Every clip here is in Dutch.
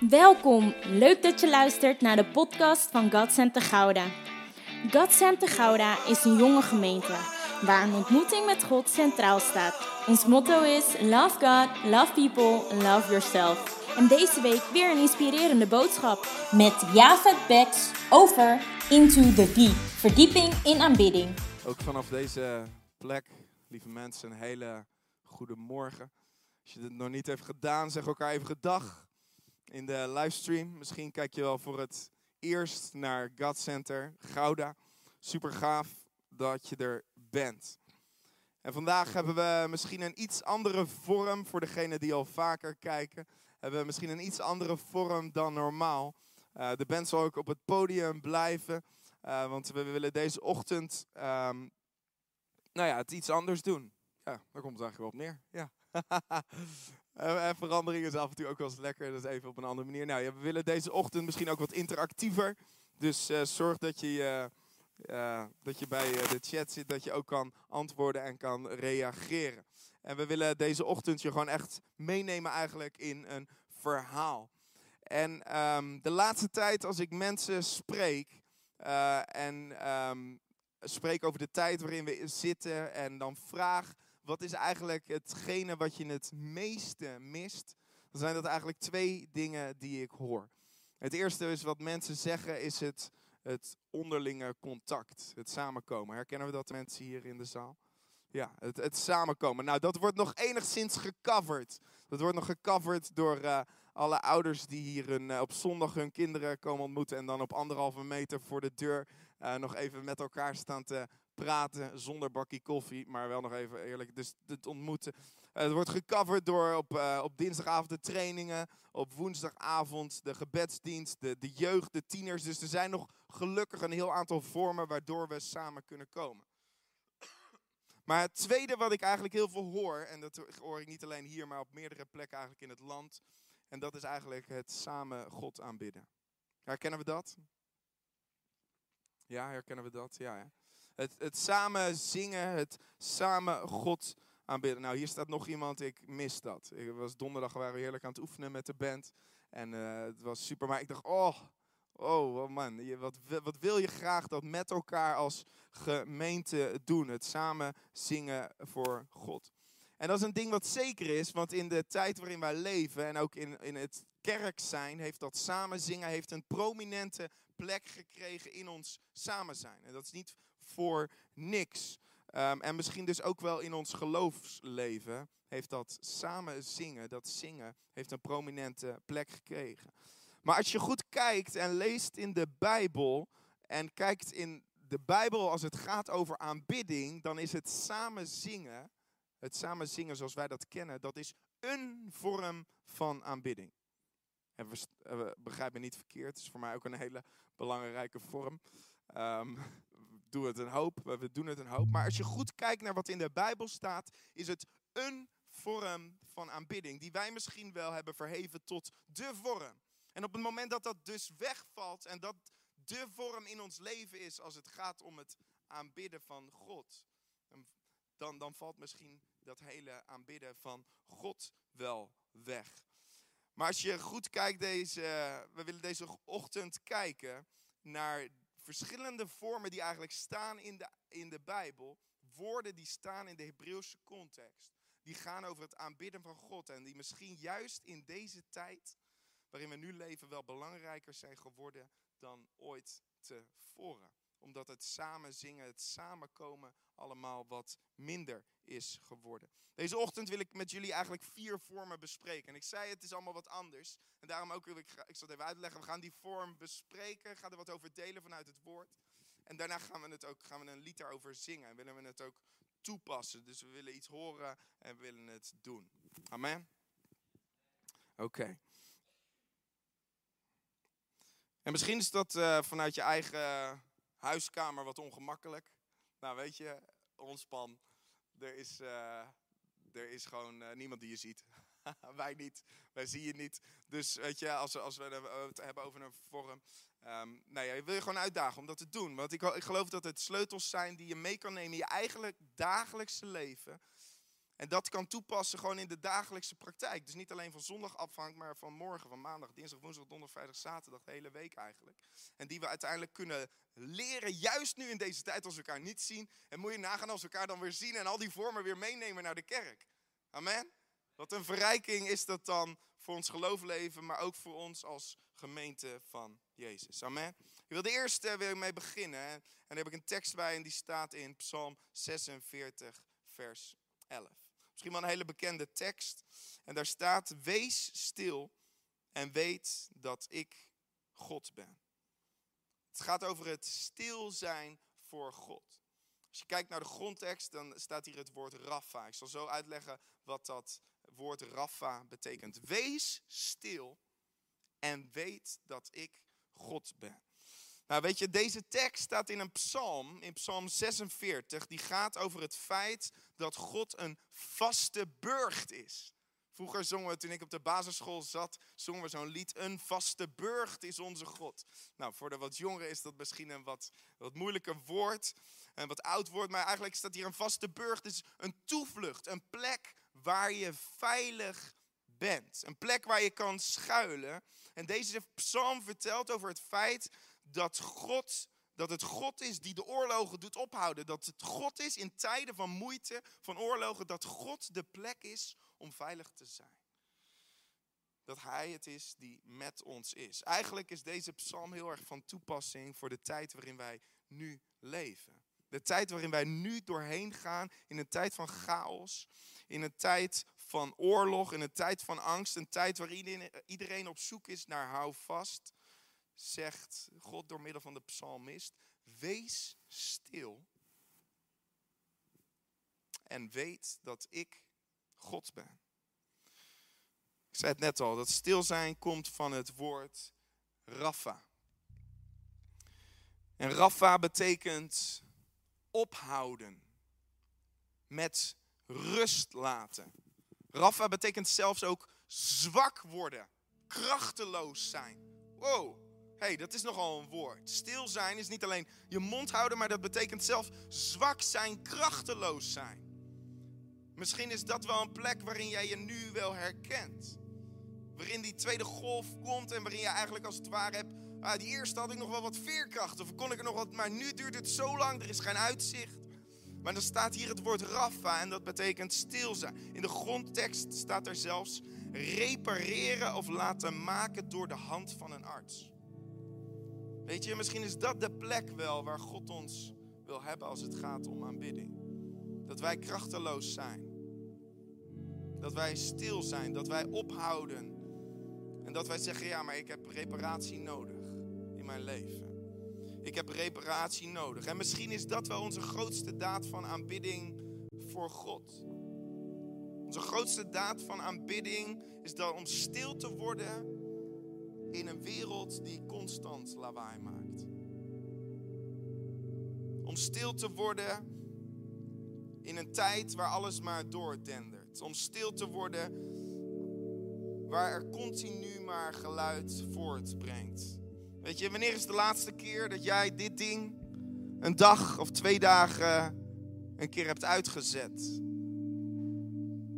Welkom, leuk dat je luistert naar de podcast van God Center Gouda. God Center Gouda is een jonge gemeente waar een ontmoeting met God centraal staat. Ons motto is Love God, Love People, Love Yourself. En deze week weer een inspirerende boodschap met Javed Bex over Into the Deep, verdieping in aanbidding. Ook vanaf deze plek, lieve mensen, een hele goede morgen. Als je het nog niet heeft gedaan, zeg elkaar even gedag in de livestream. Misschien kijk je wel voor het eerst naar God Center Gouda. Super gaaf dat je er bent. En vandaag hebben we misschien een iets andere vorm voor degenen die al vaker kijken. Hebben we misschien een iets andere vorm dan normaal. Uh, de band zal ook op het podium blijven. Uh, want we willen deze ochtend um, nou ja, het iets anders doen. Ja, daar komt het eigenlijk wel op neer. Ja. en verandering is af en toe ook wel eens lekker. Dat is even op een andere manier. Nou, ja, we willen deze ochtend misschien ook wat interactiever. Dus uh, zorg dat je, uh, dat je bij de chat zit, dat je ook kan antwoorden en kan reageren. En we willen deze ochtend je gewoon echt meenemen eigenlijk in een verhaal. En um, de laatste tijd als ik mensen spreek en um, spreek over de tijd waarin we zitten en dan vraag wat is eigenlijk hetgene wat je het meeste mist, dan zijn dat eigenlijk twee dingen die ik hoor. Het eerste is wat mensen zeggen, is het, het onderlinge contact, het samenkomen. Herkennen we dat mensen hier in de zaal? Ja, het, het samenkomen. Nou, dat wordt nog enigszins gecoverd. Dat wordt nog gecoverd door uh, alle ouders die hier uh, op zondag hun kinderen komen ontmoeten en dan op anderhalve meter voor de deur uh, nog even met elkaar staan te praten zonder bakkie koffie, maar wel nog even eerlijk, dus het ontmoeten. Uh, het wordt gecoverd door op, uh, op dinsdagavond de trainingen, op woensdagavond de gebedsdienst, de, de jeugd, de tieners. Dus er zijn nog gelukkig een heel aantal vormen waardoor we samen kunnen komen. Maar het tweede wat ik eigenlijk heel veel hoor, en dat hoor ik niet alleen hier, maar op meerdere plekken eigenlijk in het land, en dat is eigenlijk het samen God aanbidden. Herkennen we dat? Ja, herkennen we dat? Ja, ja. Het, het samen zingen, het samen God aanbidden. Nou, hier staat nog iemand, ik mis dat. Ik was donderdag, waren we heerlijk aan het oefenen met de band. En uh, het was super, maar ik dacht, oh, oh, oh man, wat, wat wil je graag dat met elkaar als gemeente doen? Het samen zingen voor God. En dat is een ding wat zeker is, want in de tijd waarin wij leven en ook in, in het kerk zijn, heeft dat samen zingen heeft een prominente plek gekregen in ons samen zijn. En dat is niet voor niks. Um, en misschien dus ook wel in ons geloofsleven heeft dat samen zingen, dat zingen, heeft een prominente plek gekregen. Maar als je goed kijkt en leest in de Bijbel en kijkt in de Bijbel als het gaat over aanbidding, dan is het samen zingen, het samen zingen zoals wij dat kennen, dat is een vorm van aanbidding. En begrijp me niet verkeerd, het is voor mij ook een hele belangrijke vorm. Um, doe het een hoop, we doen het een hoop. Maar als je goed kijkt naar wat in de Bijbel staat, is het een vorm van aanbidding. Die wij misschien wel hebben verheven tot de vorm. En op het moment dat dat dus wegvalt en dat de vorm in ons leven is als het gaat om het aanbidden van God, dan, dan valt misschien dat hele aanbidden van God wel weg. Maar als je goed kijkt, deze, we willen deze ochtend kijken naar verschillende vormen die eigenlijk staan in de, in de Bijbel. Woorden die staan in de Hebreeuwse context. Die gaan over het aanbidden van God. En die misschien juist in deze tijd waarin we nu leven wel belangrijker zijn geworden dan ooit tevoren. Omdat het samen zingen, het samenkomen allemaal wat minder is geworden. Deze ochtend wil ik met jullie eigenlijk vier vormen bespreken. En ik zei het is allemaal wat anders. En daarom ook wil ik, ik zal het even uitleggen, we gaan die vorm bespreken, gaan er wat over delen vanuit het woord. En daarna gaan we, het ook, gaan we een lied daarover zingen en willen we het ook toepassen. Dus we willen iets horen en we willen het doen. Amen? Oké. En misschien is dat uh, vanuit je eigen huiskamer wat ongemakkelijk. Nou, weet je, ontspan. Er is, uh, er is gewoon uh, niemand die je ziet. wij niet, wij zien je niet. Dus weet je, als, als we het hebben over een vorm. Um, nee, ik wil je gewoon uitdagen om dat te doen. Want ik, ik geloof dat het sleutels zijn die je mee kan nemen in je eigenlijk dagelijkse leven. En dat kan toepassen gewoon in de dagelijkse praktijk. Dus niet alleen van zondag afhangt, maar van morgen, van maandag, dinsdag, woensdag, donderdag, vrijdag, zaterdag, de hele week eigenlijk. En die we uiteindelijk kunnen leren, juist nu in deze tijd als we elkaar niet zien. En moet je nagaan als we elkaar dan weer zien en al die vormen weer meenemen naar de kerk. Amen. Wat een verrijking is dat dan voor ons geloofleven, maar ook voor ons als gemeente van Jezus. Amen. Ik wil de eerste wil mee beginnen. En daar heb ik een tekst bij en die staat in Psalm 46, vers 11. Misschien wel een hele bekende tekst. En daar staat: Wees stil en weet dat ik God ben. Het gaat over het stil zijn voor God. Als je kijkt naar de grondtekst, dan staat hier het woord Rafa. Ik zal zo uitleggen wat dat woord Rafa betekent. Wees stil en weet dat ik God ben. Nou, weet je, deze tekst staat in een psalm, in psalm 46, die gaat over het feit dat God een vaste burcht is. Vroeger zongen we, toen ik op de basisschool zat, zongen we zo'n lied, een vaste burcht is onze God. Nou, voor de wat jongeren is dat misschien een wat, wat moeilijker woord, een wat oud woord, maar eigenlijk staat hier een vaste burcht, is een toevlucht, een plek waar je veilig bent. Een plek waar je kan schuilen. En deze psalm vertelt over het feit dat God dat het God is die de oorlogen doet ophouden. Dat het God is in tijden van moeite, van oorlogen, dat God de plek is om veilig te zijn. Dat Hij het is die met ons is. Eigenlijk is deze psalm heel erg van toepassing voor de tijd waarin wij nu leven. De tijd waarin wij nu doorheen gaan, in een tijd van chaos, in een tijd van oorlog, in een tijd van angst, een tijd waarin iedereen op zoek is naar houvast zegt God door middel van de psalmist, wees stil en weet dat ik God ben. Ik zei het net al, dat stil zijn komt van het woord Rafa. En Rafa betekent ophouden, met rust laten. Rafa betekent zelfs ook zwak worden, krachteloos zijn. Wow, hey, dat is nogal een woord. Stil zijn is niet alleen je mond houden, maar dat betekent zelf zwak zijn, krachteloos zijn. Misschien is dat wel een plek waarin jij je nu wel herkent. Waarin die tweede golf komt en waarin je eigenlijk als het ware hebt. Ah, die eerste had ik nog wel wat veerkracht of kon ik er nog wat, maar nu duurt het zo lang, er is geen uitzicht. Maar dan staat hier het woord Rafa en dat betekent stil zijn. In de grondtekst staat er zelfs repareren of laten maken door de hand van een arts. Weet je, misschien is dat de plek wel waar God ons wil hebben als het gaat om aanbidding. Dat wij krachteloos zijn. Dat wij stil zijn, dat wij ophouden. En dat wij zeggen, ja, maar ik heb reparatie nodig in mijn leven. Ik heb reparatie nodig. En misschien is dat wel onze grootste daad van aanbidding voor God. Onze grootste daad van aanbidding is dan om stil te worden in een wereld die constant lawaai maakt. Om stil te worden in een tijd waar alles maar doordendert. Om stil te worden waar er continu maar geluid voortbrengt. Weet je, wanneer is de laatste keer dat jij dit ding een dag of twee dagen een keer hebt uitgezet?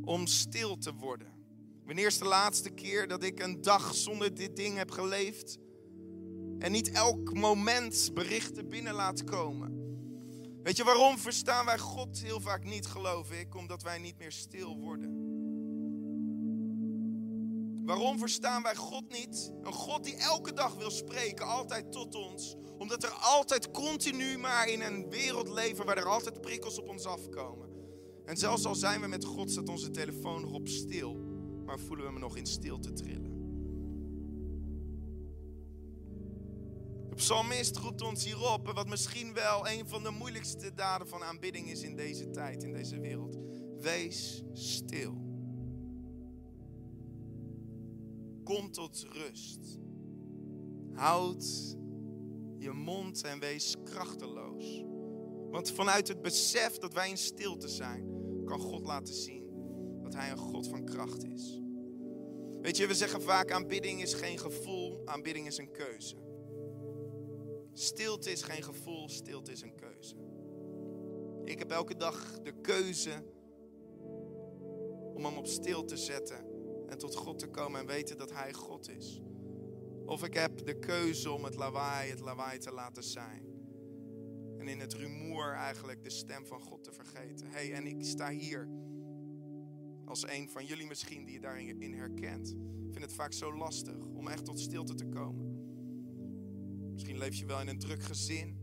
Om stil te worden. Wanneer is de laatste keer dat ik een dag zonder dit ding heb geleefd? En niet elk moment berichten binnen laat komen. Weet je waarom verstaan wij God heel vaak niet, geloof ik? Omdat wij niet meer stil worden. Waarom verstaan wij God niet? Een God die elke dag wil spreken, altijd tot ons. Omdat er altijd continu maar in een wereld leven waar er altijd prikkels op ons afkomen. En zelfs al zijn we met God, staat onze telefoon nog op stil maar voelen we me nog in stilte trillen. De psalmist roept ons hierop, wat misschien wel een van de moeilijkste daden van aanbidding is in deze tijd, in deze wereld. Wees stil. Kom tot rust. Houd je mond en wees krachteloos. Want vanuit het besef dat wij in stilte zijn, kan God laten zien dat Hij een God van kracht is. Weet je, we zeggen vaak aanbidding is geen gevoel, aanbidding is een keuze. Stilte is geen gevoel, stilte is een keuze. Ik heb elke dag de keuze om hem op stil te zetten en tot God te komen en weten dat Hij God is. Of ik heb de keuze om het lawaai het lawaai te laten zijn. En in het rumoer eigenlijk de stem van God te vergeten. hey, en ik sta hier als een van jullie misschien die je daarin herkent. Ik vind het vaak zo lastig om echt tot stilte te komen. Misschien leef je wel in een druk gezin.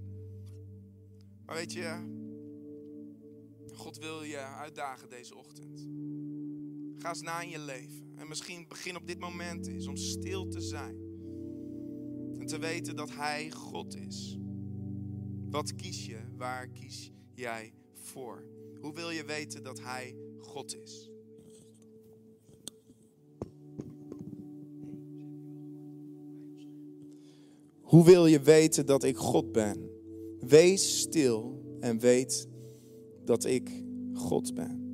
Maar weet je, God wil je uitdagen deze ochtend. Ga eens na in je leven. En misschien begin op dit moment is om stil te zijn. En te weten dat Hij God is. Wat kies je? Waar kies jij voor? Hoe wil je weten dat Hij God is? Hoe wil je weten dat ik God ben? Wees stil en weet dat ik God ben.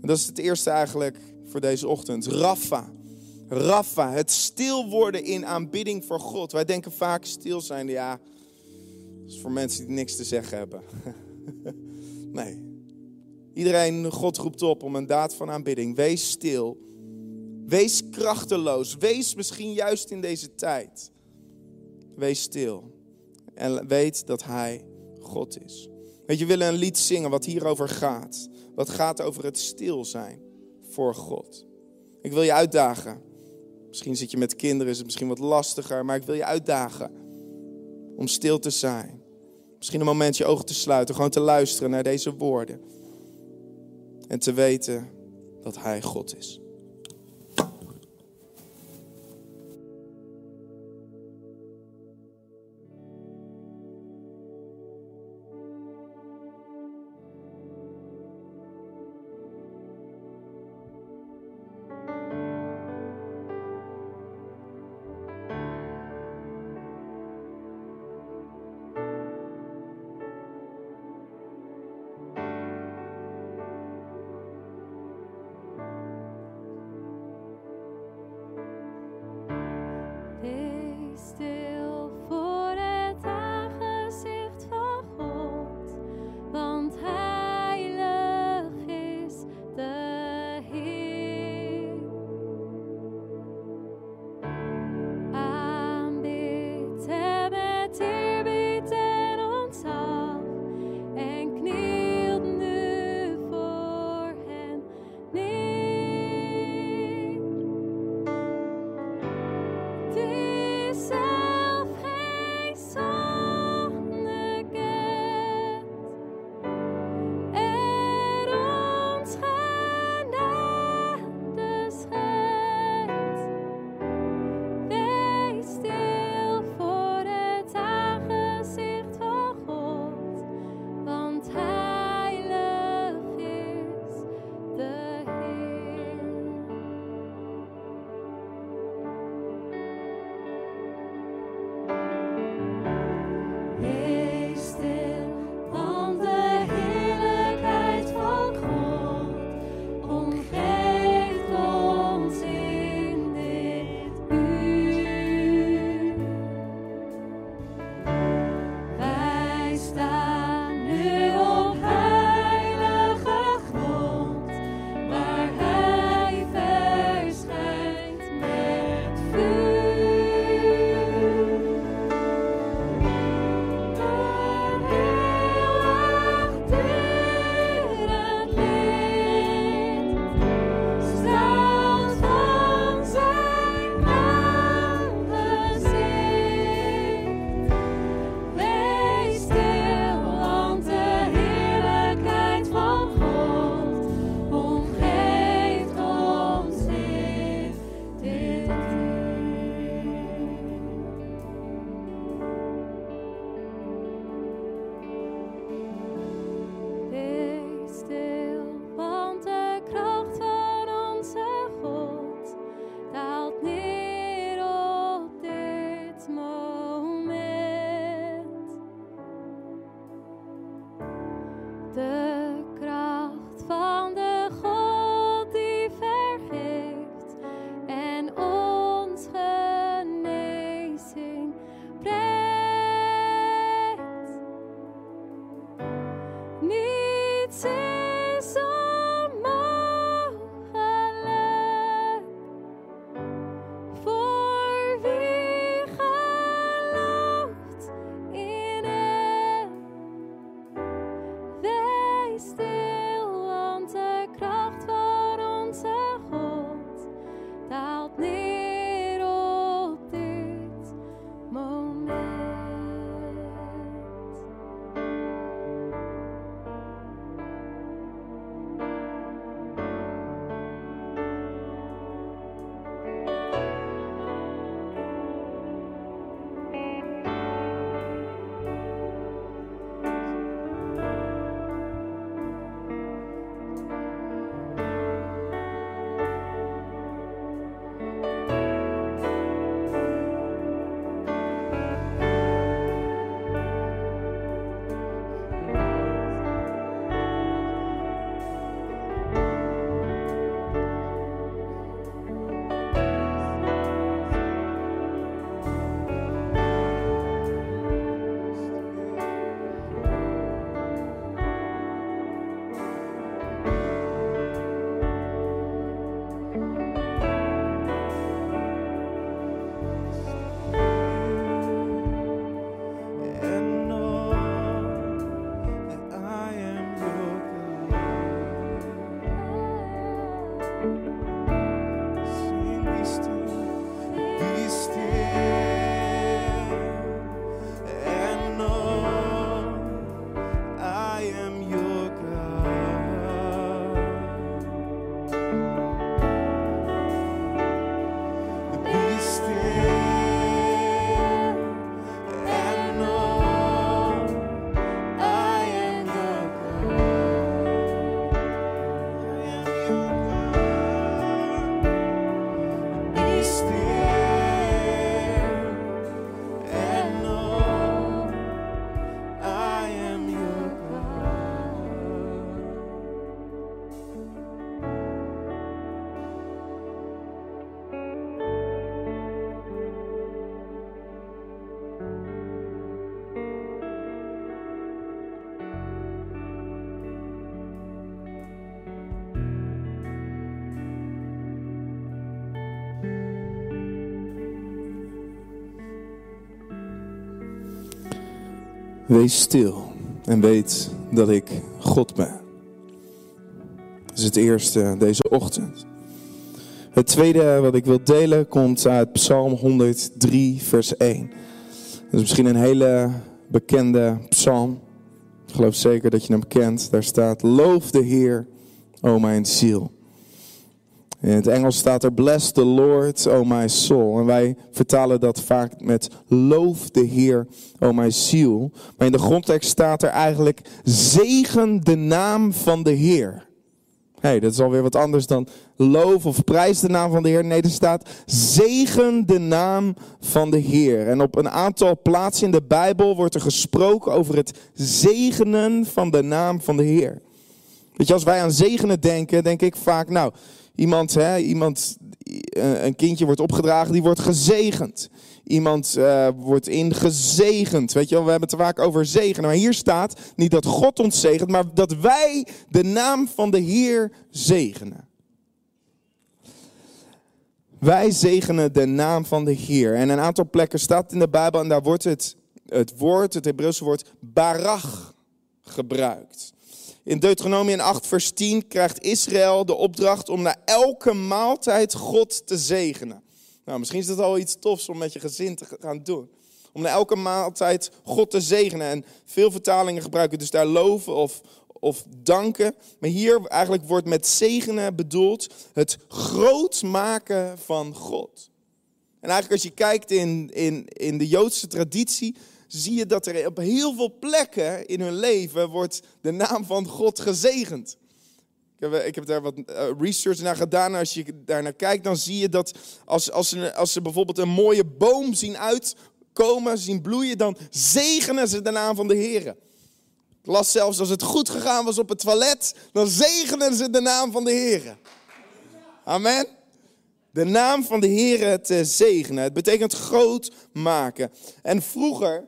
dat is het eerste eigenlijk voor deze ochtend. Rafa. Rafa, het stil worden in aanbidding voor God. Wij denken vaak stil zijn, ja, dat is voor mensen die niks te zeggen hebben. nee. Iedereen, God roept op om een daad van aanbidding. Wees stil. Wees krachteloos. Wees misschien juist in deze tijd. Wees stil. En weet dat Hij God is. Weet je, we willen een lied zingen wat hierover gaat. Wat gaat over het stil zijn voor God. Ik wil je uitdagen. Misschien zit je met kinderen, is het misschien wat lastiger, maar ik wil je uitdagen om stil te zijn. Misschien een moment je ogen te sluiten, gewoon te luisteren naar deze woorden. En te weten dat Hij God is. Wees stil en weet dat ik God ben. Dat is het eerste deze ochtend. Het tweede wat ik wil delen komt uit Psalm 103, vers 1. Dat is misschien een hele bekende psalm. Ik geloof zeker dat je hem kent. Daar staat: Loof de Heer, o mijn ziel. In het Engels staat er: Bless the Lord, o my soul. En wij vertalen dat vaak met: Loof de Heer, o mijn ziel. Maar in de grondtekst staat er eigenlijk: Zegen de naam van de Heer. hey, dat is alweer wat anders dan loof of prijs de naam van de Heer. Nee, er staat: Zegen de naam van de Heer. En op een aantal plaatsen in de Bijbel wordt er gesproken over het zegenen van de naam van de Heer. Weet je, als wij aan zegenen denken, denk ik vaak, nou, iemand, hè, iemand, eh, een kindje wordt opgedragen, die wordt gezegend. Iemand eh, wordt ingezegend. Weet je wel, we hebben het vaak over zegenen. Maar hier staat niet dat God ons zegent, maar dat wij de naam van de Heer zegenen. Wij zegenen de naam van de Heer. En een aantal plekken staat in de Bijbel en daar wordt het, het woord, het Hebreeuwse woord barach gebruikt. In Deuteronomium 8, vers 10 krijgt Israël de opdracht om na elke maaltijd God te zegenen. Nou, misschien is dat al iets tofs om met je gezin te gaan doen. Om na elke maaltijd God te zegenen. En veel vertalingen gebruiken dus daar loven of, of danken. Maar hier eigenlijk wordt met zegenen bedoeld het groot maken van God. En eigenlijk als je kijkt in, in, in de Joodse traditie, zie je dat er op heel veel plekken in hun leven wordt de naam van God gezegend. Ik heb, ik heb daar wat eh, research naar gedaan. Als je daar naar kijkt, dan zie je dat als, als, ze, als ze bijvoorbeeld een mooie boom zien uitkomen, zien bloeien, dan zegenen ze de naam van de Heer. Ik las zelfs als het goed gegaan was op het toilet, dan zegenen ze de naam van de Heer. Amen. De naam van de Heer te zegenen. Het betekent groot maken. En vroeger,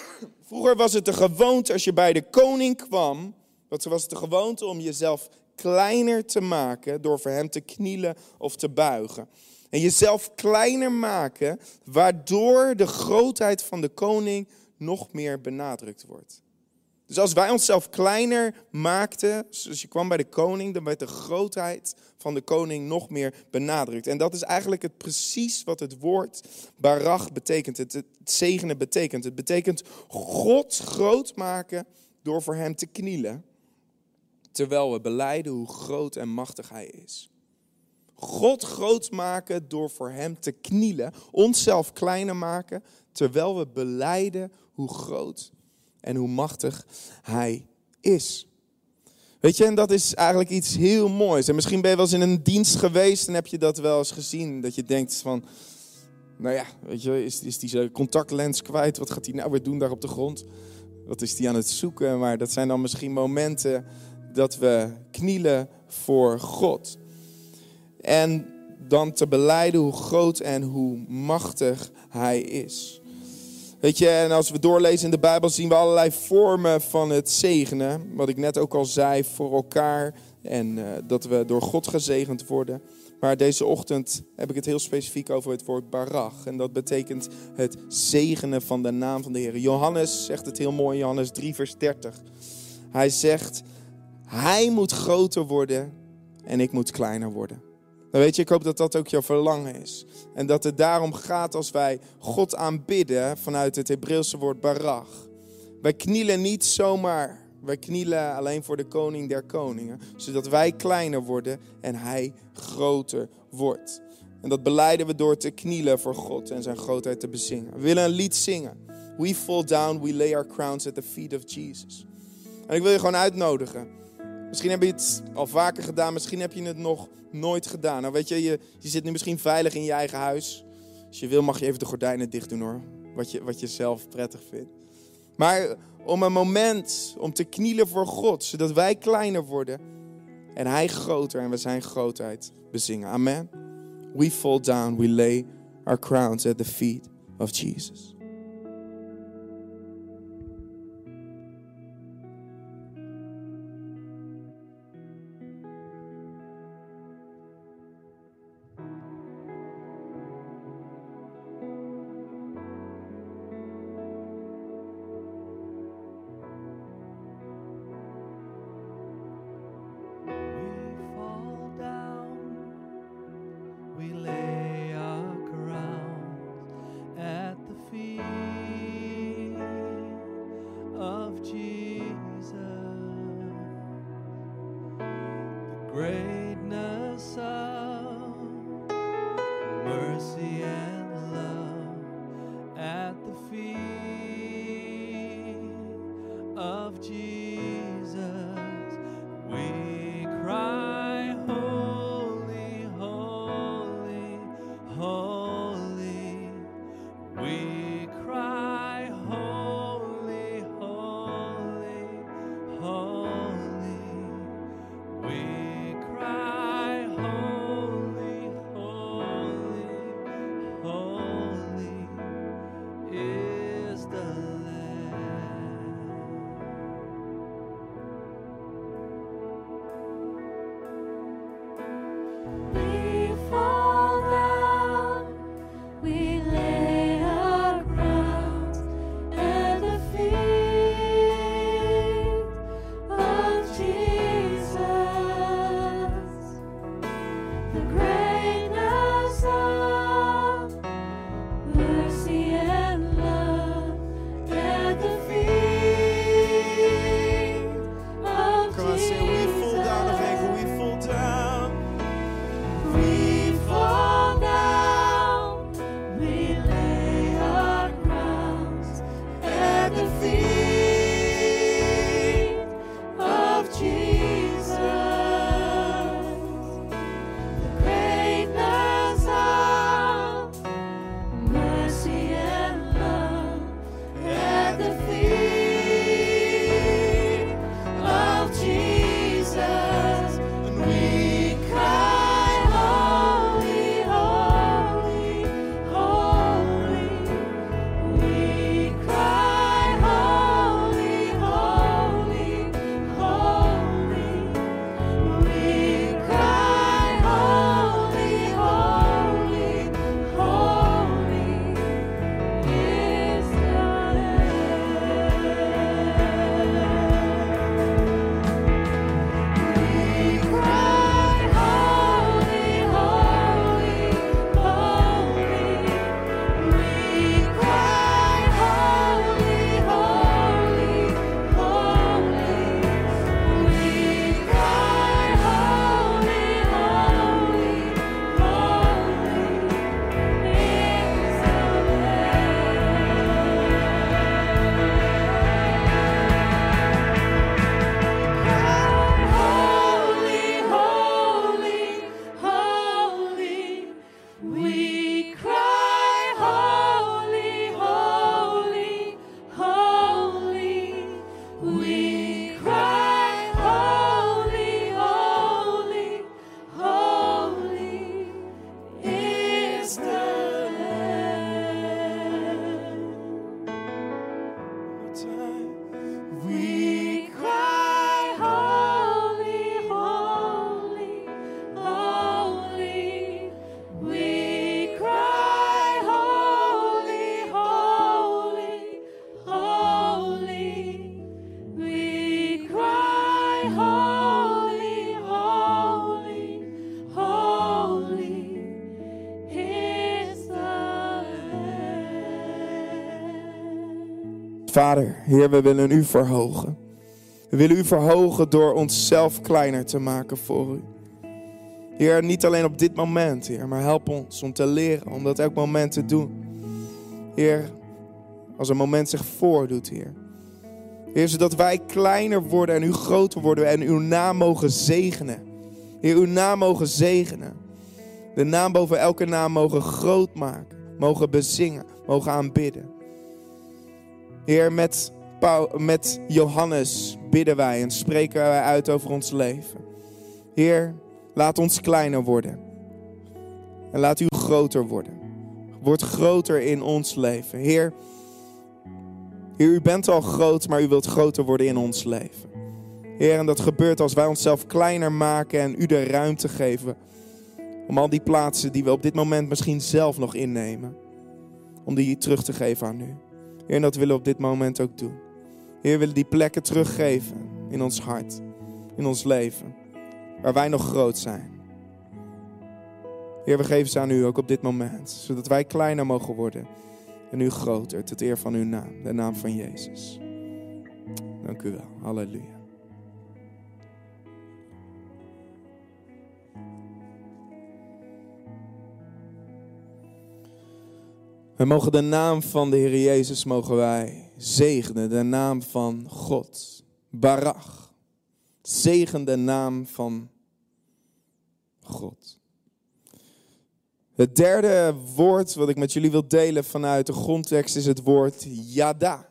vroeger was het de gewoonte als je bij de koning kwam, dat was het de gewoonte om jezelf kleiner te maken door voor hem te knielen of te buigen. En jezelf kleiner maken, waardoor de grootheid van de koning nog meer benadrukt wordt. Dus als wij onszelf kleiner maakten, zoals je kwam bij de koning, dan werd de grootheid van de koning nog meer benadrukt. En dat is eigenlijk het, precies wat het woord barach betekent. Het, het zegenen betekent. Het betekent God groot maken door voor hem te knielen. Terwijl we beleiden hoe groot en machtig hij is. God groot maken door voor hem te knielen. Onszelf kleiner maken. Terwijl we beleiden hoe groot en hoe machtig hij is. Weet je, en dat is eigenlijk iets heel moois. En misschien ben je wel eens in een dienst geweest en heb je dat wel eens gezien. Dat je denkt van, nou ja, weet je, is, is die contactlens kwijt? Wat gaat hij nou weer doen daar op de grond? Wat is hij aan het zoeken? Maar dat zijn dan misschien momenten dat we knielen voor God. En dan te beleiden hoe groot en hoe machtig hij is. Weet je, en als we doorlezen in de Bijbel zien we allerlei vormen van het zegenen. Wat ik net ook al zei, voor elkaar. En uh, dat we door God gezegend worden. Maar deze ochtend heb ik het heel specifiek over het woord barach. En dat betekent het zegenen van de naam van de Heer. Johannes zegt het heel mooi Johannes 3, vers 30. Hij zegt, hij moet groter worden en ik moet kleiner worden. Dan weet je, ik hoop dat dat ook jouw verlangen is. En dat het daarom gaat als wij God aanbidden vanuit het Hebreeuwse woord barach. Wij knielen niet zomaar. Wij knielen alleen voor de koning der koningen. Zodat wij kleiner worden en hij groter wordt. En dat beleiden we door te knielen voor God en zijn grootheid te bezingen. We willen een lied zingen. We fall down, we lay our crowns at the feet of Jesus. En ik wil je gewoon uitnodigen. Misschien heb je het al vaker gedaan, misschien heb je het nog nooit gedaan. Nou weet je, je, je zit nu misschien veilig in je eigen huis. Als je wil mag je even de gordijnen dicht doen hoor. Wat je, wat je zelf prettig vindt. Maar om een moment om te knielen voor God, zodat wij kleiner worden en Hij groter en we zijn grootheid bezingen. Amen. We fall down, we lay our crowns at the feet of Jesus. Vader, Heer, we willen u verhogen. We willen u verhogen door onszelf kleiner te maken voor u. Heer, niet alleen op dit moment, Heer, maar help ons om te leren, om dat elk moment te doen. Heer, als een moment zich voordoet, Heer. Heer, zodat wij kleiner worden en u groter worden en uw naam mogen zegenen. Heer, uw naam mogen zegenen. De naam boven elke naam mogen groot maken, mogen bezingen, mogen aanbidden. Heer, met, met Johannes bidden wij en spreken wij uit over ons leven. Heer, laat ons kleiner worden. En laat u groter worden. Word groter in ons leven. Heer, Heer, u bent al groot, maar u wilt groter worden in ons leven. Heer, en dat gebeurt als wij onszelf kleiner maken en u de ruimte geven. Om al die plaatsen die we op dit moment misschien zelf nog innemen. Om die terug te geven aan u. Heer, dat willen we op dit moment ook doen. Heer, we willen die plekken teruggeven in ons hart. In ons leven. Waar wij nog groot zijn. Heer, we geven ze aan u ook op dit moment. Zodat wij kleiner mogen worden. En u groter. Tot eer van uw naam. De naam van Jezus. Dank u wel. Halleluja. We mogen de naam van de Heer Jezus mogen wij zegenen. De naam van God. Barach. Zegen de naam van God. Het derde woord wat ik met jullie wil delen vanuit de grondtekst is het woord yada.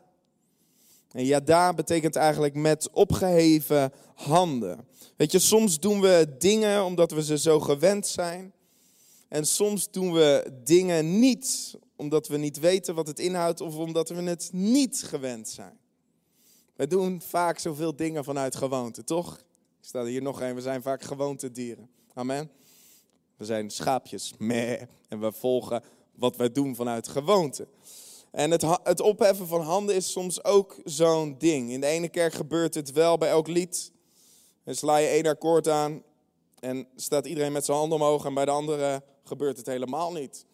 En yada betekent eigenlijk met opgeheven handen. Weet je, soms doen we dingen omdat we ze zo gewend zijn. En soms doen we dingen niet omdat we niet weten wat het inhoudt of omdat we het niet gewend zijn. We doen vaak zoveel dingen vanuit gewoonte, toch? Ik sta er hier nog een, we zijn vaak gewoontedieren. Amen. We zijn schaapjes, meh, en we volgen wat wij doen vanuit gewoonte. En het, het opheffen van handen is soms ook zo'n ding. In de ene kerk gebeurt het wel bij elk lied. Dan sla je één akkoord aan en staat iedereen met zijn handen omhoog en bij de andere gebeurt het helemaal niet.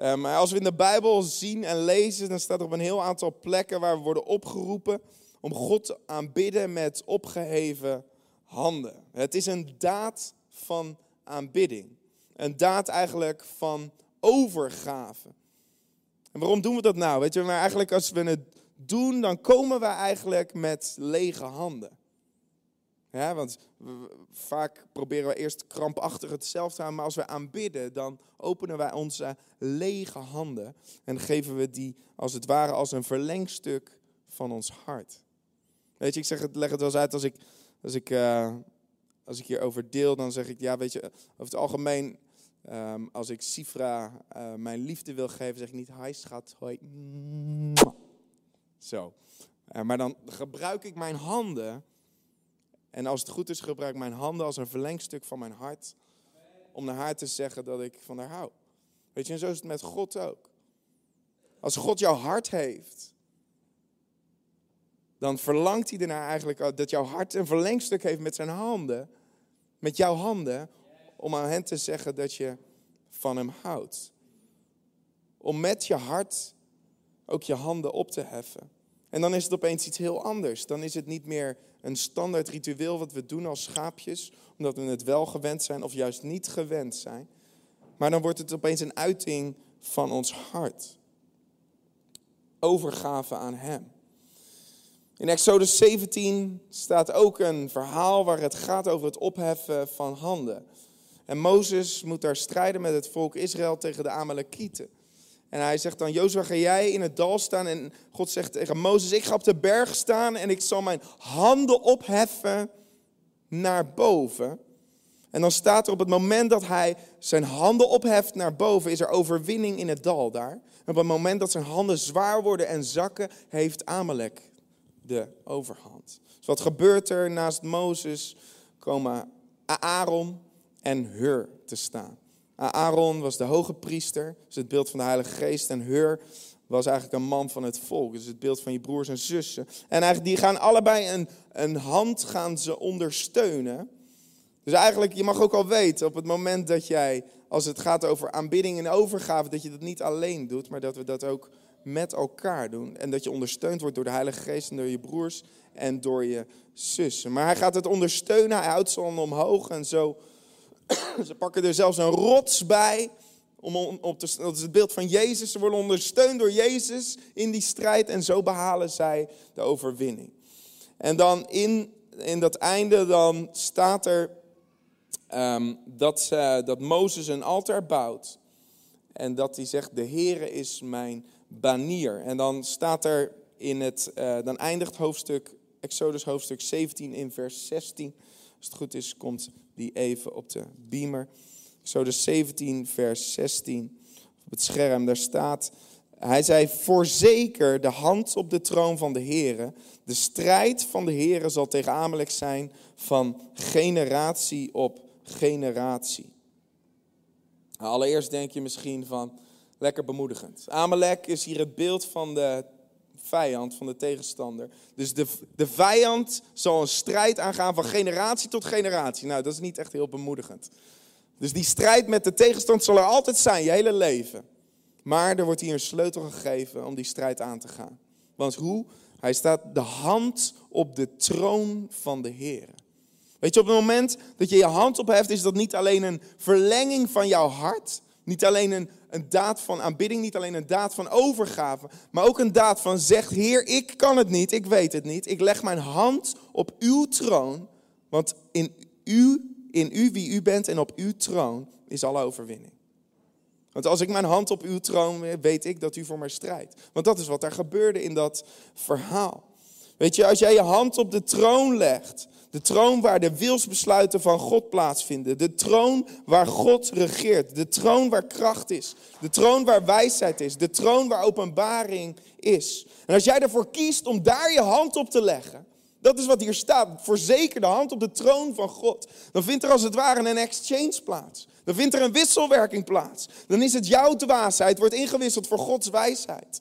Eh, maar als we in de Bijbel zien en lezen, dan staat er op een heel aantal plekken waar we worden opgeroepen om God te aanbidden met opgeheven handen. Het is een daad van aanbidding. Een daad eigenlijk van overgave. En waarom doen we dat nou? Weet je, maar eigenlijk als we het doen, dan komen we eigenlijk met lege handen. Ja, want vaak proberen we eerst krampachtig het zelf te houden, maar als we aanbidden, dan openen wij onze lege handen en geven we die als het ware als een verlengstuk van ons hart. Weet je, ik zeg het, leg het wel eens uit als ik, als ik, eh, als ik hierover deel, dan zeg ik, ja, weet je, over het algemeen, ehm, als ik Sifra eh, mijn liefde wil geven, zeg ik niet, hi schat, hoi. mwah." Zo. Eh, maar dan gebruik ik mijn handen en als het goed is, gebruik ik mijn handen als een verlengstuk van mijn hart. Om naar haar te zeggen dat ik van haar hou. Weet je, en zo is het met God ook. Als God jouw hart heeft, dan verlangt hij ernaar eigenlijk dat jouw hart een verlengstuk heeft met zijn handen. Met jouw handen. Om aan hen te zeggen dat je van hem houdt. Om met je hart ook je handen op te heffen. En dan is het opeens iets heel anders. Dan is het niet meer een standaard ritueel wat we doen als schaapjes, omdat we het wel gewend zijn of juist niet gewend zijn. Maar dan wordt het opeens een uiting van ons hart. Overgave aan Hem. In Exodus 17 staat ook een verhaal waar het gaat over het opheffen van handen. En Mozes moet daar strijden met het volk Israël tegen de Amalekieten. En hij zegt dan, Jozua, ga jij in het dal staan? En God zegt tegen Mozes, ik ga op de berg staan en ik zal mijn handen opheffen naar boven. En dan staat er op het moment dat hij zijn handen opheft naar boven, is er overwinning in het dal daar. En op het moment dat zijn handen zwaar worden en zakken, heeft Amalek de overhand. Dus wat gebeurt er? Naast Mozes komen Aaron en Hur te staan. Aaron was de hoge priester, dus het beeld van de Heilige Geest. En Hur was eigenlijk een man van het volk, dus het beeld van je broers en zussen. En eigenlijk die gaan allebei een, een hand gaan ze ondersteunen. Dus eigenlijk, je mag ook al weten, op het moment dat jij, als het gaat over aanbidding en overgave, dat je dat niet alleen doet, maar dat we dat ook met elkaar doen. En dat je ondersteund wordt door de Heilige Geest en door je broers en door je zussen. Maar hij gaat het ondersteunen, hij houdt ze omhoog en zo. Ze pakken er zelfs een rots bij. Om op te, dat is het beeld van Jezus. Ze worden ondersteund door Jezus in die strijd. En zo behalen zij de overwinning. En dan in, in dat einde dan staat er ehm, dat, ze- dat Mozes een altaar bouwt. En dat hij zegt, de Heere is mijn banier. En dan staat er in het, eh, dan eindigt hoofdstuk, Exodus hoofdstuk 17 in vers 16. Als het goed is, komt die even op de beamer. Exodus 17 vers 16 op het scherm, daar staat... Hij zei, voorzeker de hand op de troon van de Heere. De strijd van de Heere zal tegen Amalek zijn van generatie op generatie. Nou, Allereerst denk je misschien van, lekker bemoedigend. Amalek is hier het beeld van de vijand, van de tegenstander. Dus de, de vijand zal een strijd aangaan van generatie tot generatie. Nou, dat is niet echt heel bemoedigend. Dus die strijd met de tegenstander zal er altijd zijn, je hele leven. Maar er wordt hier een sleutel gegeven om die strijd aan te gaan. Want hoe? Hij staat de hand op de troon van de Heer. Weet je, op het moment dat je je hand opheft, is dat niet alleen een verlenging van jouw hart. Niet alleen een, een daad van aanbidding, niet alleen een daad van overgave. Maar ook een daad van zegt, Heer, ik kan het niet, ik weet het niet. Ik leg mijn hand op uw troon. Want in u, in u wie u bent en op uw troon is alle overwinning. Want als ik mijn hand op uw troon weer, weet ik dat u voor mij strijdt. Want dat is wat er gebeurde in dat verhaal. Weet je, als jij je hand op de troon legt, de troon waar de wilsbesluiten van God plaatsvinden, de troon waar God regeert, de troon waar kracht is, de troon waar wijsheid is, de troon waar openbaring is. En als jij ervoor kiest om daar je hand op te leggen, dat is wat hier staat, voorzeker de hand op de troon van God, dan vindt er als het ware een exchange plaats. Dan vindt er een wisselwerking plaats. Dan is het jouw dwaasheid, wordt ingewisseld voor Gods wijsheid.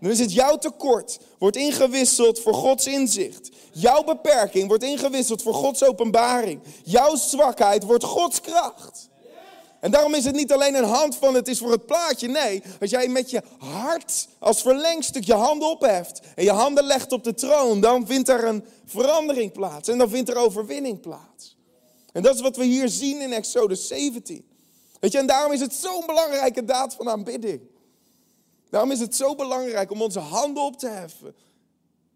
Dan is het jouw tekort, wordt ingewisseld voor Gods inzicht. Jouw beperking wordt ingewisseld voor Gods openbaring. Jouw zwakheid wordt Gods kracht. En daarom is het niet alleen een hand van het is voor het plaatje. Nee, als jij met je hart als verlengstuk je handen opheft en je handen legt op de troon, dan vindt er een verandering plaats en dan vindt er overwinning plaats. En dat is wat we hier zien in Exodus 17. Weet je, en daarom is het zo'n belangrijke daad van aanbidding. Daarom is het zo belangrijk om onze handen op te heffen.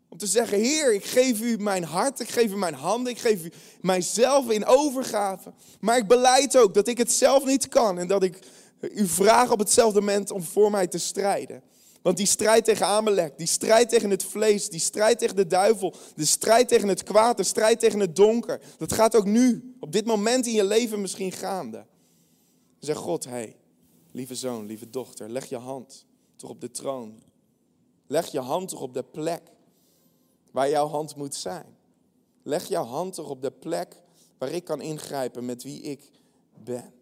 Om te zeggen, Heer, ik geef u mijn hart, ik geef u mijn handen, ik geef u mijzelf in overgave. Maar ik beleid ook dat ik het zelf niet kan en dat ik u vraag op hetzelfde moment om voor mij te strijden. Want die strijd tegen Amalek, die strijd tegen het vlees, die strijd tegen de duivel, de strijd tegen het kwaad, de strijd tegen het donker, dat gaat ook nu, op dit moment in je leven misschien gaande. Zeg God, hé, hey, lieve zoon, lieve dochter, leg je hand op de troon. Leg je hand toch op de plek waar jouw hand moet zijn. Leg jouw hand toch op de plek waar ik kan ingrijpen met wie ik ben.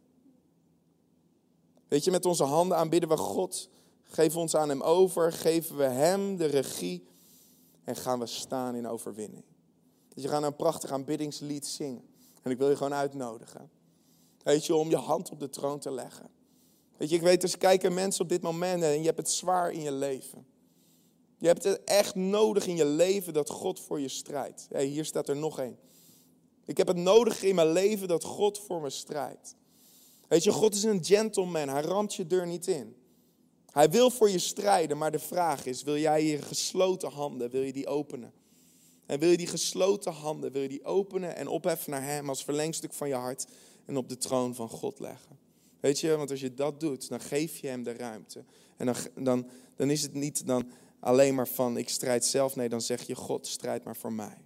Weet je, met onze handen aanbidden we God. We ons aan Hem over. Geven we Hem de regie. En gaan we staan in overwinning. Dus je gaat een prachtig aanbiddingslied zingen. En ik wil je gewoon uitnodigen. Weet je, om je hand op de troon te leggen. Weet je, ik weet, dus kijken mensen op dit moment en je hebt het zwaar in je leven. Je hebt het echt nodig in je leven dat God voor je strijdt. Hey, hier staat er nog één. Ik heb het nodig in mijn leven dat God voor me strijdt. Weet je, God is een gentleman. Hij ramt je deur niet in. Hij wil voor je strijden, maar de vraag is, wil jij je gesloten handen, wil je die openen? En wil je die gesloten handen, wil je die openen en opheffen naar Hem als verlengstuk van je hart en op de troon van God leggen? Weet je, want als je dat doet, dan geef je Hem de ruimte. En dan, dan, dan is het niet dan alleen maar van ik strijd zelf. Nee, dan zeg je God, strijd maar voor mij.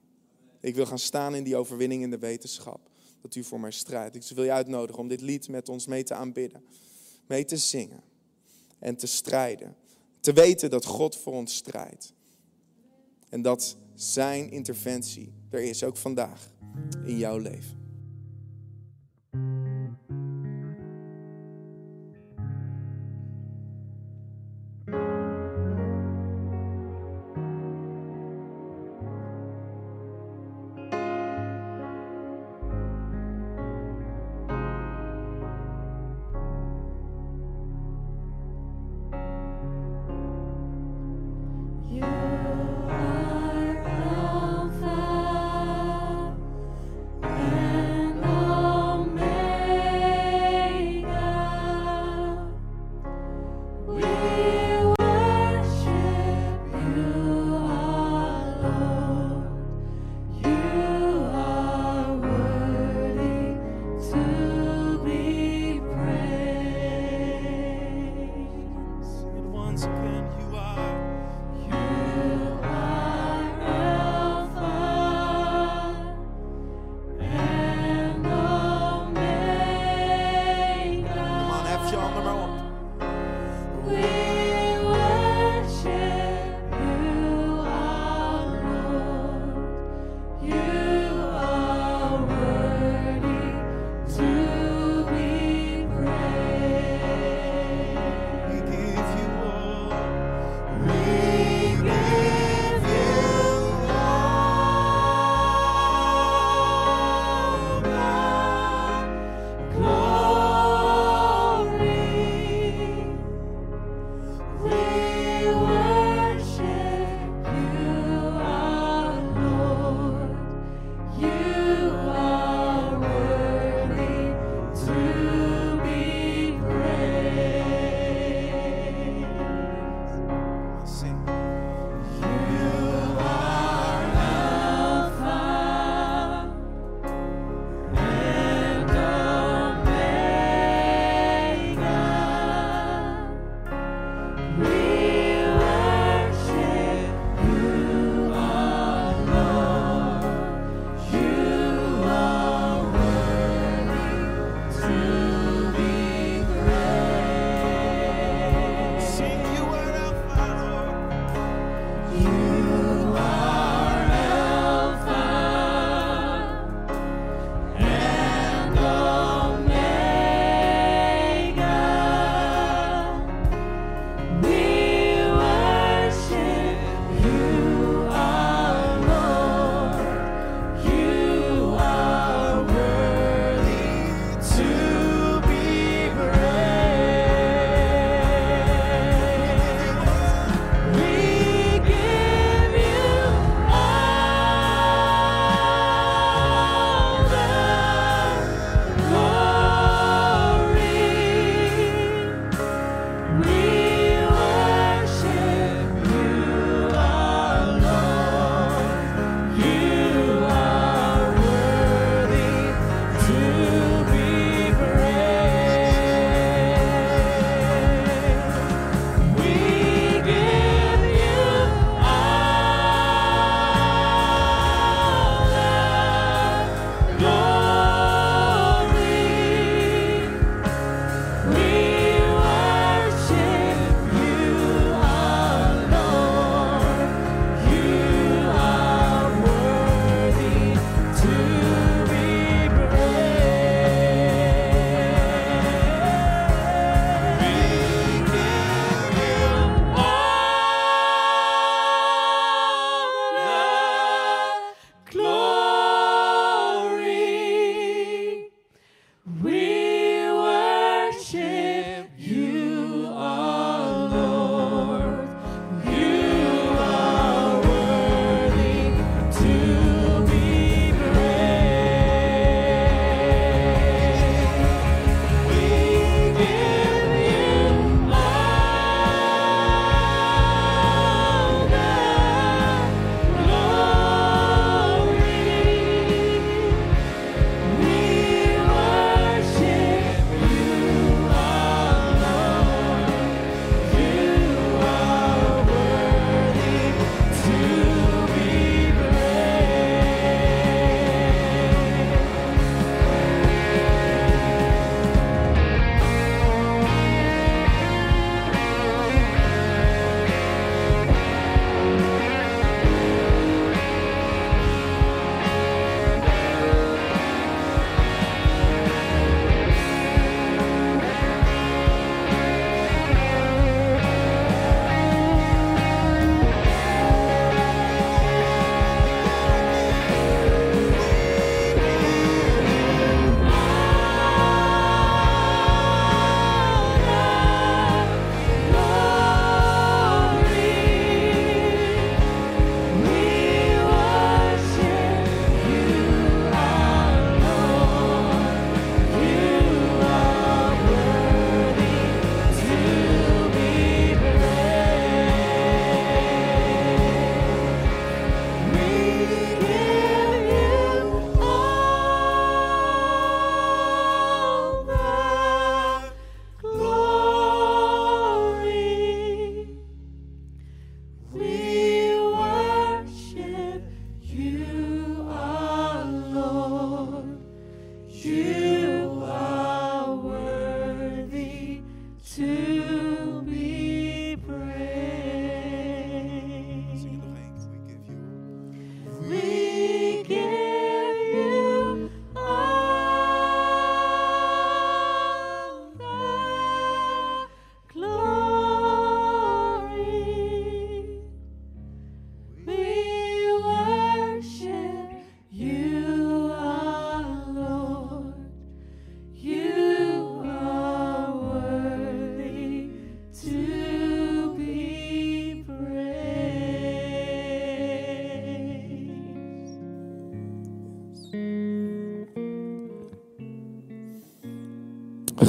Ik wil gaan staan in die overwinning in de wetenschap. Dat u voor mij strijdt. Ik wil je uitnodigen om dit lied met ons mee te aanbidden. Mee te zingen. En te strijden. Te weten dat God voor ons strijdt. En dat zijn interventie er is, ook vandaag, in jouw leven.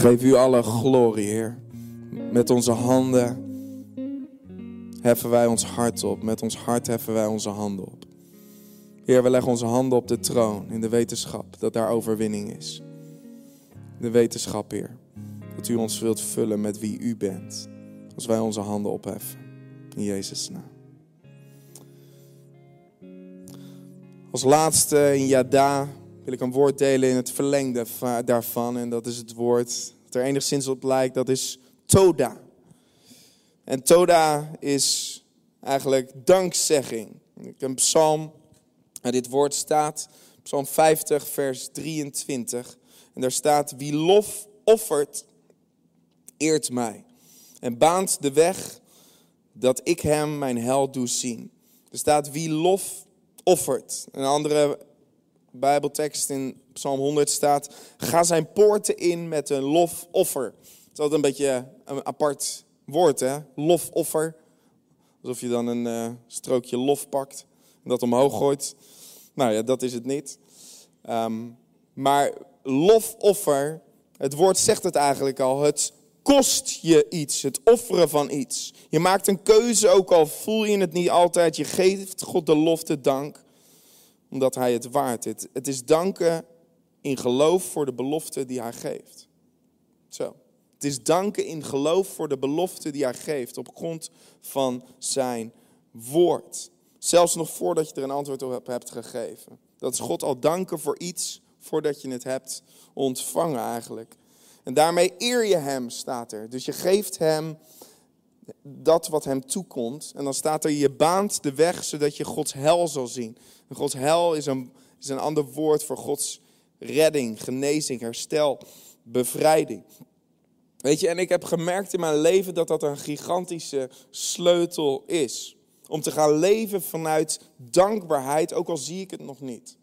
Geef u alle glorie, Heer. Met onze handen heffen wij ons hart op. Met ons hart heffen wij onze handen op. Heer, we leggen onze handen op de troon in de wetenschap dat daar overwinning is. De wetenschap, Heer, dat u ons wilt vullen met wie u bent. Als wij onze handen opheffen. In Jezus' naam. Als laatste in Yada wil ik een woord delen in het verlengde va- daarvan. En dat is het woord dat er enigszins op lijkt. Dat is Toda. En Toda is eigenlijk dankzegging. Ik een psalm waar dit woord staat. Psalm 50, vers 23. En daar staat: Wie lof offert, eert mij. En baant de weg dat ik hem mijn held doe zien. Er staat: Wie lof offert. Een andere Bijbeltekst in Psalm 100 staat: Ga zijn poorten in met een lofoffer. Het is altijd een beetje een apart woord, hè? Lofoffer. Alsof je dan een eh, strookje lof pakt en dat omhoog gooit. Nou ja, dat is het niet. Ehm, maar lofoffer, het woord zegt het eigenlijk al. Het kost je iets, het offeren van iets. Je maakt een keuze, ook al voel je het niet altijd. Je geeft God de lof, de dank, omdat Hij het waard is. Het is danken in geloof voor de belofte die Hij geeft. Zo. Het is danken in geloof voor de belofte die Hij geeft op grond van Zijn woord. Zelfs nog voordat je er een antwoord op hebt gegeven. Dat is God al danken voor iets voordat je het hebt ontvangen eigenlijk. En daarmee eer je Hem, staat er. Dus je geeft Hem dat wat Hem toekomt. En dan staat er, je baant de weg zodat je Gods hel zal zien. Gods hel is een, is een ander woord voor Gods redding, genezing, herstel, bevrijding. Weet je, en ik heb gemerkt in mijn leven dat dat een gigantische sleutel is. Om te gaan leven vanuit dankbaarheid, ook al zie ik het nog niet.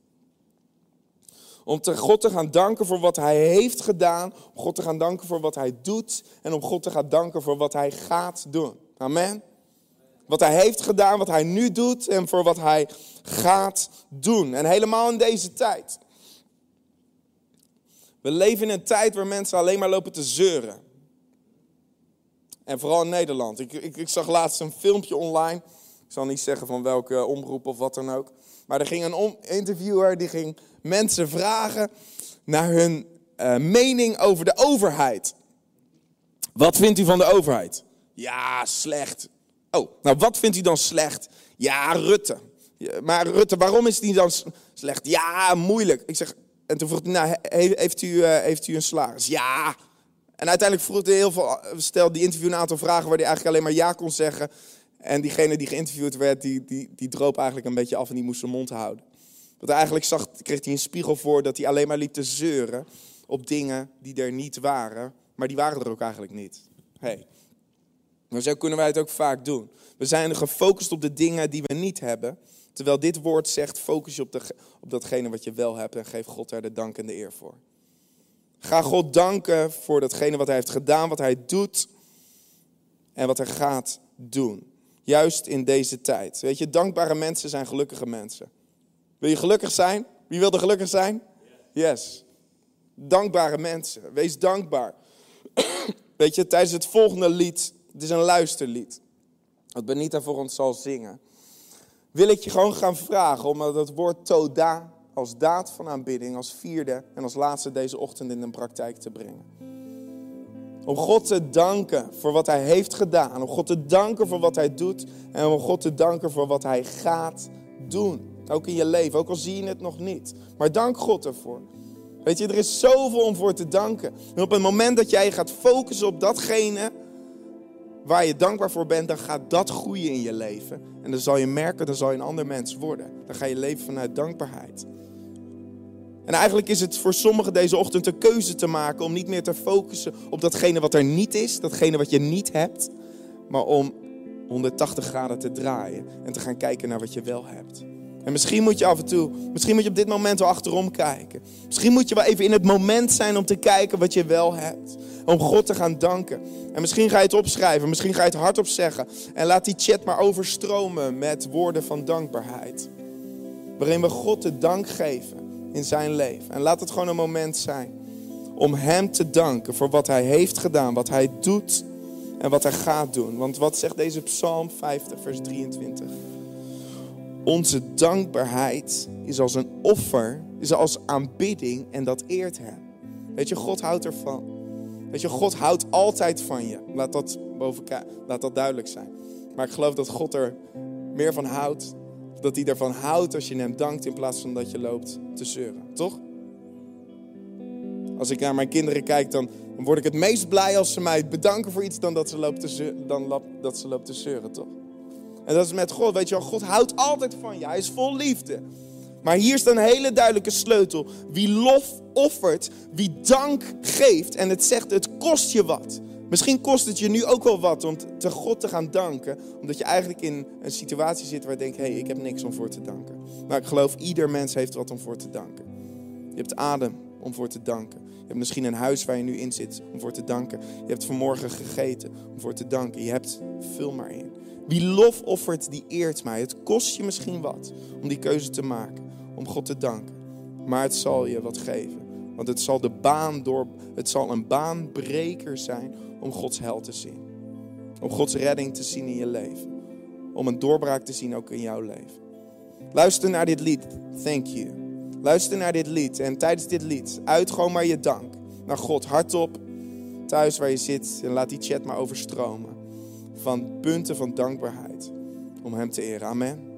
Om te God te gaan danken voor wat Hij heeft gedaan. Om God te gaan danken voor wat Hij doet. En om God te gaan danken voor wat Hij gaat doen. Amen. Wat Hij heeft gedaan, wat Hij nu doet en voor wat Hij gaat doen. En helemaal in deze tijd. We leven in een tijd waar mensen alleen maar lopen te zeuren. En vooral in Nederland. Ik, ik, ik zag laatst een filmpje online. Ik zal niet zeggen van welke omroep of wat dan ook. Maar er ging een interviewer die ging mensen vragen naar hun eh, mening over de overheid. Wat vindt u van de overheid? Ja, slecht. Oh, nou wat vindt u dan slecht? Ja, Rutte. Maar Rutte, waarom is die dan slecht? Ja, moeilijk. Ik zeg, en toen vroeg hij, nou, he- heeft u, eh, heeft u een salaris? Ja. En uiteindelijk vroeg hij heel veel, stelde die interview een aantal vragen waar hij eigenlijk alleen maar ja kon zeggen. En diegene die geïnterviewd werd, die, die, die droop eigenlijk een beetje af en die moest zijn mond houden. Want eigenlijk zag, kreeg hij een spiegel voor dat hij alleen maar liep te zeuren op dingen die er niet waren. Maar die waren er ook eigenlijk niet. Hey. Maar zo kunnen wij het ook vaak doen. We zijn gefocust op de dingen die we niet hebben. Terwijl dit woord zegt, focus je op, de, op datgene wat je wel hebt en geef God daar de dank en de eer voor. Ga God danken voor datgene wat hij heeft gedaan, wat hij doet en wat hij gaat doen. Juist in deze tijd. Weet je, dankbare mensen zijn gelukkige mensen. Wil je gelukkig zijn? Wie wil er gelukkig zijn? Yes. Dankbare mensen. Wees dankbaar. Weet je, tijdens het volgende lied, het is een luisterlied, wat Benita voor ons zal zingen, wil ik je gewoon gaan vragen om dat woord toda als daad van aanbidding, als vierde en als laatste deze ochtend in de praktijk te brengen. Om God te danken voor wat Hij heeft gedaan. Om God te danken voor wat Hij doet. En om God te danken voor wat Hij gaat doen. Ook in je leven, ook al zie je het nog niet. Maar dank God ervoor. Weet je, er is zoveel om voor te danken. En op het moment dat jij gaat focussen op datgene waar je dankbaar voor bent, dan gaat dat groeien in je leven. En dan zal je merken, dan zal je een ander mens worden. Dan ga je leven vanuit dankbaarheid. En eigenlijk is het voor sommigen deze ochtend een keuze te maken om niet meer te focussen op datgene wat er niet is, datgene wat je niet hebt, maar om 180 graden te draaien en te gaan kijken naar wat je wel hebt. En misschien moet je af en toe, misschien moet je op dit moment wel achterom kijken. Misschien moet je wel even in het moment zijn om te kijken wat je wel hebt. Om God te gaan danken. En misschien ga je het opschrijven, misschien ga je het hardop zeggen. En laat die chat maar overstromen met woorden van dankbaarheid. Waarin we God de dank geven in zijn leven. En laat het gewoon een moment zijn om Hem te danken voor wat Hij heeft gedaan, wat Hij doet en wat Hij gaat doen. Want wat zegt deze Psalm 50, vers 23? Onze dankbaarheid is als een offer, is als aanbidding en dat eert Hem. Weet je, God houdt ervan. Weet je, God houdt altijd van je. Laat dat, boven, laat dat duidelijk zijn. Maar ik geloof dat God er meer van houdt. Dat hij ervan houdt als je hem dankt in plaats van dat je loopt te zeuren. Toch? Als ik naar mijn kinderen kijk, dan word ik het meest blij als ze mij bedanken voor iets dan dat ze loopt te zeuren, dan dat ze loopt te zeuren, toch? En dat is met God, weet je wel, God houdt altijd van je. Hij is vol liefde. Maar hier is een hele duidelijke sleutel. Wie lof offert, wie dank geeft. En het zegt, het kost je wat. Misschien kost het je nu ook wel wat om te God te gaan danken. Omdat je eigenlijk in een situatie zit waar je denkt, hé, hey, ik heb niks om voor te danken. Maar ik geloof, ieder mens heeft wat om voor te danken. Je hebt adem om voor te danken. Je hebt misschien een huis waar je nu in zit om voor te danken. Je hebt vanmorgen gegeten om voor te danken. Je hebt, vul maar in. Wie lof offert, die eert mij. Het kost je misschien wat om die keuze te maken, om God te danken. Maar het zal je wat geven. Want het zal, de baan door, het zal een baanbreker zijn om Gods hel te zien. Om Gods redding te zien in je leven. Om een doorbraak te zien ook in jouw leven. Luister naar dit lied. Thank you. Luister naar dit lied. En tijdens dit lied, uit gewoon maar je dank. Naar God, hardop. Thuis waar je zit. En laat die chat maar overstromen. Van punten van dankbaarheid. Om Hem te eren. Amen.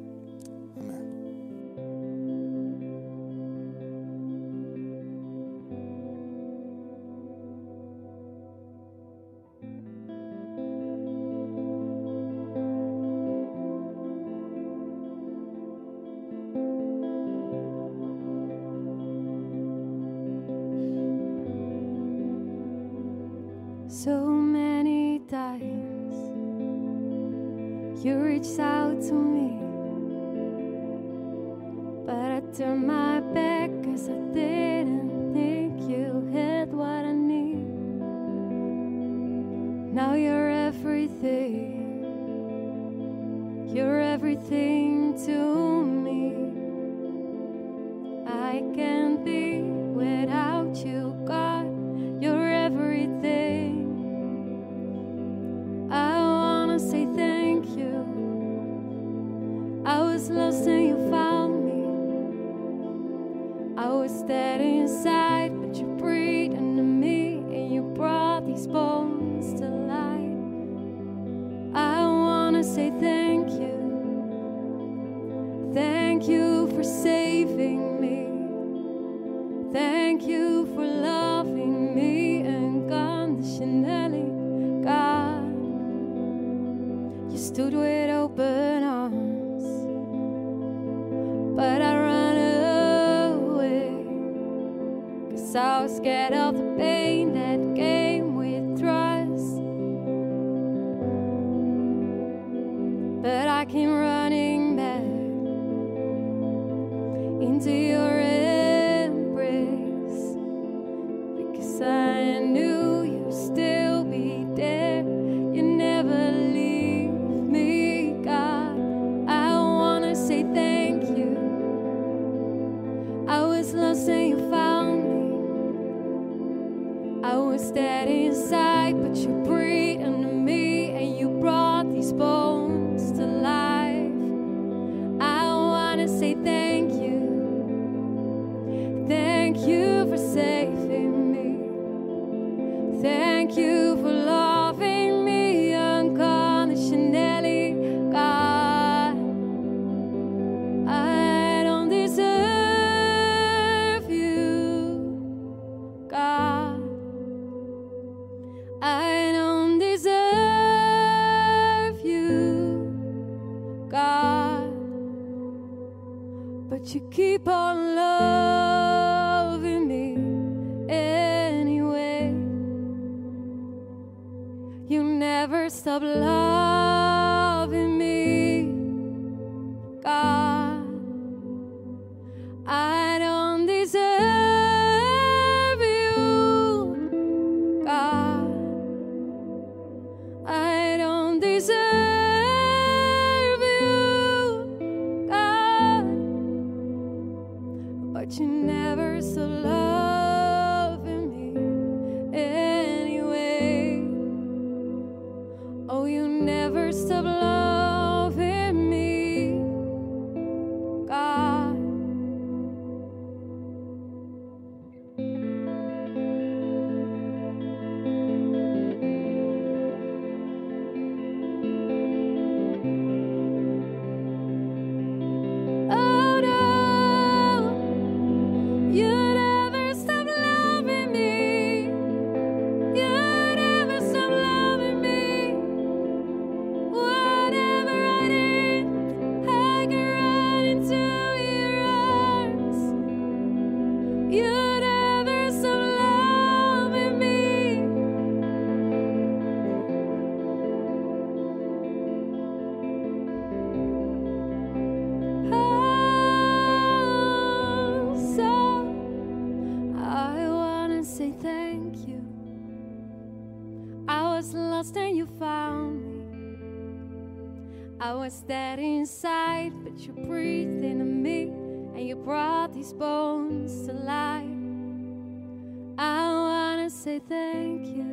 Dead inside, but you breathed into me and you brought these bones to life. I wanna say thank you.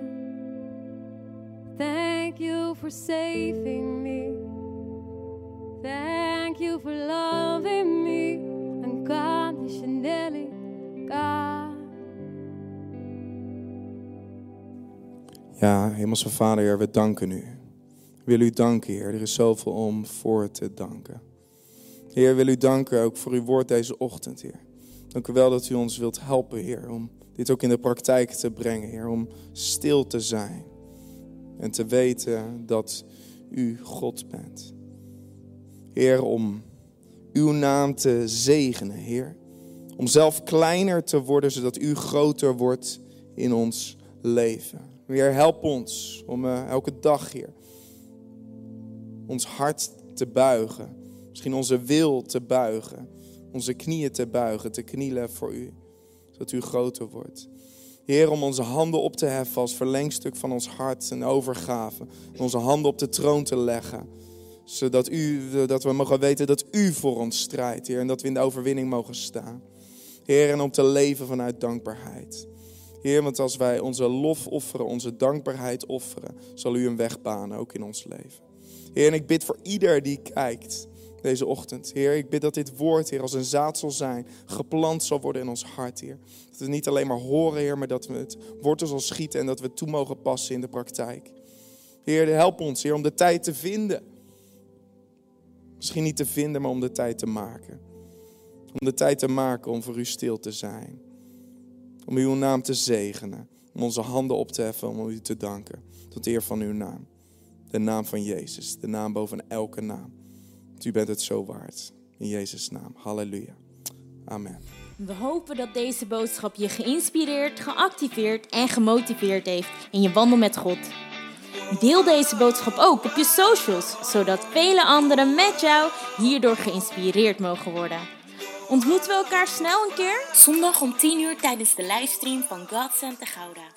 Thank you for saving me. Thank you for loving me unconditionally, God. Ja, Hemelse Vader, Heer, we danken u. Willen u danken, Heer. Er is zoveel om voor te danken. Heer, willen u danken ook voor uw woord deze ochtend, Heer. Dank u wel dat u ons wilt helpen, Heer, om dit ook in de praktijk te brengen, Heer. Om stil te zijn en te weten dat u God bent. Heer, om uw naam te zegenen, Heer. Om zelf kleiner te worden, zodat u groter wordt in ons leven. Heer, help ons om eh, elke dag, Heer, ons hart te buigen. Misschien onze wil te buigen. Onze knieën te buigen, te knielen voor u. Zodat u groter wordt. Heer, om onze handen op te heffen als verlengstuk van ons hart en overgave. Onze handen op de troon te leggen. Zodat u, dat we mogen weten dat u voor ons strijdt, Heer. En dat we in de overwinning mogen staan. Heer, en om te leven vanuit dankbaarheid. Heer, want als wij onze lof offeren, onze dankbaarheid offeren, zal u een weg banen, ook in ons leven. Heer, en ik bid voor ieder die kijkt deze ochtend. Heer, ik bid dat dit woord, Heer, als een zaad zal zijn, geplant zal worden in ons hart, Heer. Dat we niet alleen maar horen, Heer, maar dat we het wortel zal schieten en dat we het toe mogen passen in de praktijk. Heer, help ons, Heer, om de tijd te vinden. Misschien niet te vinden, maar om de tijd te maken. Om de tijd te maken om voor u stil te zijn. Om uw naam te zegenen. Om onze handen op te heffen om u te danken. Tot eer van uw naam. De naam van Jezus. De naam boven elke naam. Want u bent het zo waard. In Jezus' naam. Halleluja. Amen. We hopen dat deze boodschap je geïnspireerd, geactiveerd en gemotiveerd heeft in je wandel met God. Deel deze boodschap ook op je socials, zodat vele anderen met jou hierdoor geïnspireerd mogen worden. Ontmoeten we elkaar snel een keer? Zondag om 10 uur tijdens de livestream van God Center Gouda.